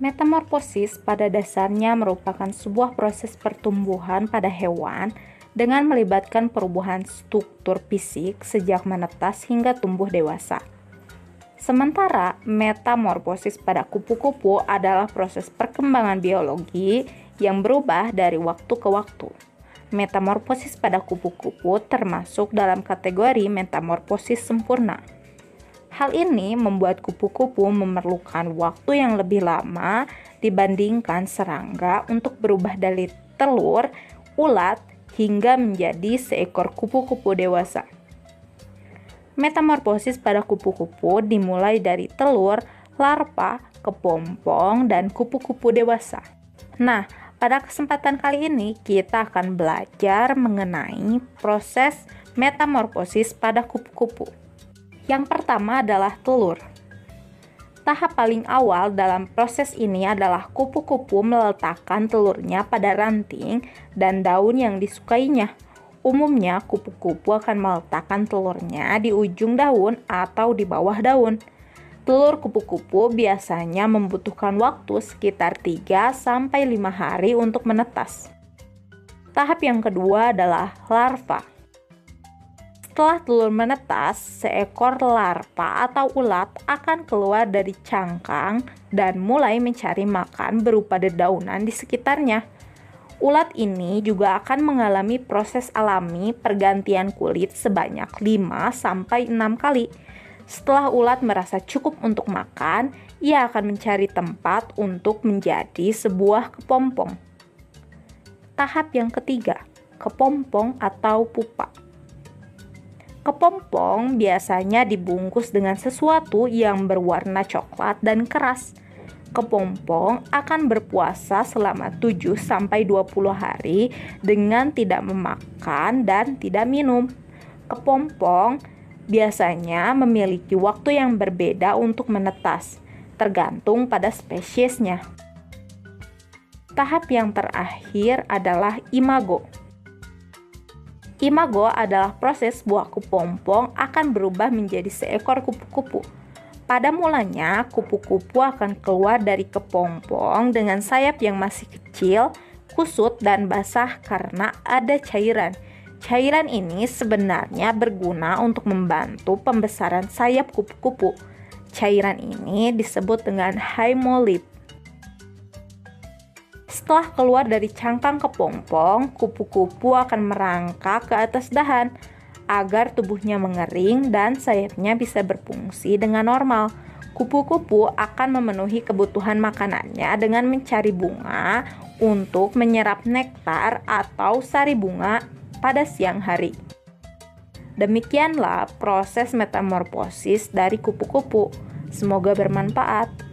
Metamorfosis pada dasarnya merupakan sebuah proses pertumbuhan pada hewan dengan melibatkan perubahan struktur fisik sejak menetas hingga tumbuh dewasa. Sementara metamorfosis pada kupu-kupu adalah proses perkembangan biologi yang berubah dari waktu ke waktu. Metamorfosis pada kupu-kupu termasuk dalam kategori metamorfosis sempurna. Hal ini membuat kupu-kupu memerlukan waktu yang lebih lama dibandingkan serangga untuk berubah dari telur, ulat, hingga menjadi seekor kupu-kupu dewasa. Metamorfosis pada kupu-kupu dimulai dari telur, larva, kepompong, dan kupu-kupu dewasa. Nah, pada kesempatan kali ini kita akan belajar mengenai proses metamorfosis pada kupu-kupu. Yang pertama adalah telur. Tahap paling awal dalam proses ini adalah kupu-kupu meletakkan telurnya pada ranting dan daun yang disukainya. Umumnya, kupu-kupu akan meletakkan telurnya di ujung daun atau di bawah daun. Telur kupu-kupu biasanya membutuhkan waktu sekitar 3 sampai 5 hari untuk menetas. Tahap yang kedua adalah larva. Setelah telur menetas, seekor larva atau ulat akan keluar dari cangkang dan mulai mencari makan berupa dedaunan di sekitarnya. Ulat ini juga akan mengalami proses alami pergantian kulit sebanyak 5 sampai 6 kali. Setelah ulat merasa cukup untuk makan, ia akan mencari tempat untuk menjadi sebuah kepompong. Tahap yang ketiga, kepompong atau pupa. Kepompong biasanya dibungkus dengan sesuatu yang berwarna coklat dan keras. Kepompong akan berpuasa selama 7 sampai 20 hari dengan tidak memakan dan tidak minum. Kepompong biasanya memiliki waktu yang berbeda untuk menetas, tergantung pada spesiesnya. Tahap yang terakhir adalah imago. Imago adalah proses buah kepompong akan berubah menjadi seekor kupu-kupu. Pada mulanya, kupu-kupu akan keluar dari kepompong dengan sayap yang masih kecil, kusut, dan basah karena ada cairan. Cairan ini sebenarnya berguna untuk membantu pembesaran sayap kupu-kupu. Cairan ini disebut dengan hemolymph. Setelah keluar dari cangkang kepompong, kupu-kupu akan merangkak ke atas dahan agar tubuhnya mengering dan sayapnya bisa berfungsi dengan normal. Kupu-kupu akan memenuhi kebutuhan makanannya dengan mencari bunga untuk menyerap nektar atau sari bunga pada siang hari. Demikianlah proses metamorfosis dari kupu-kupu. Semoga bermanfaat.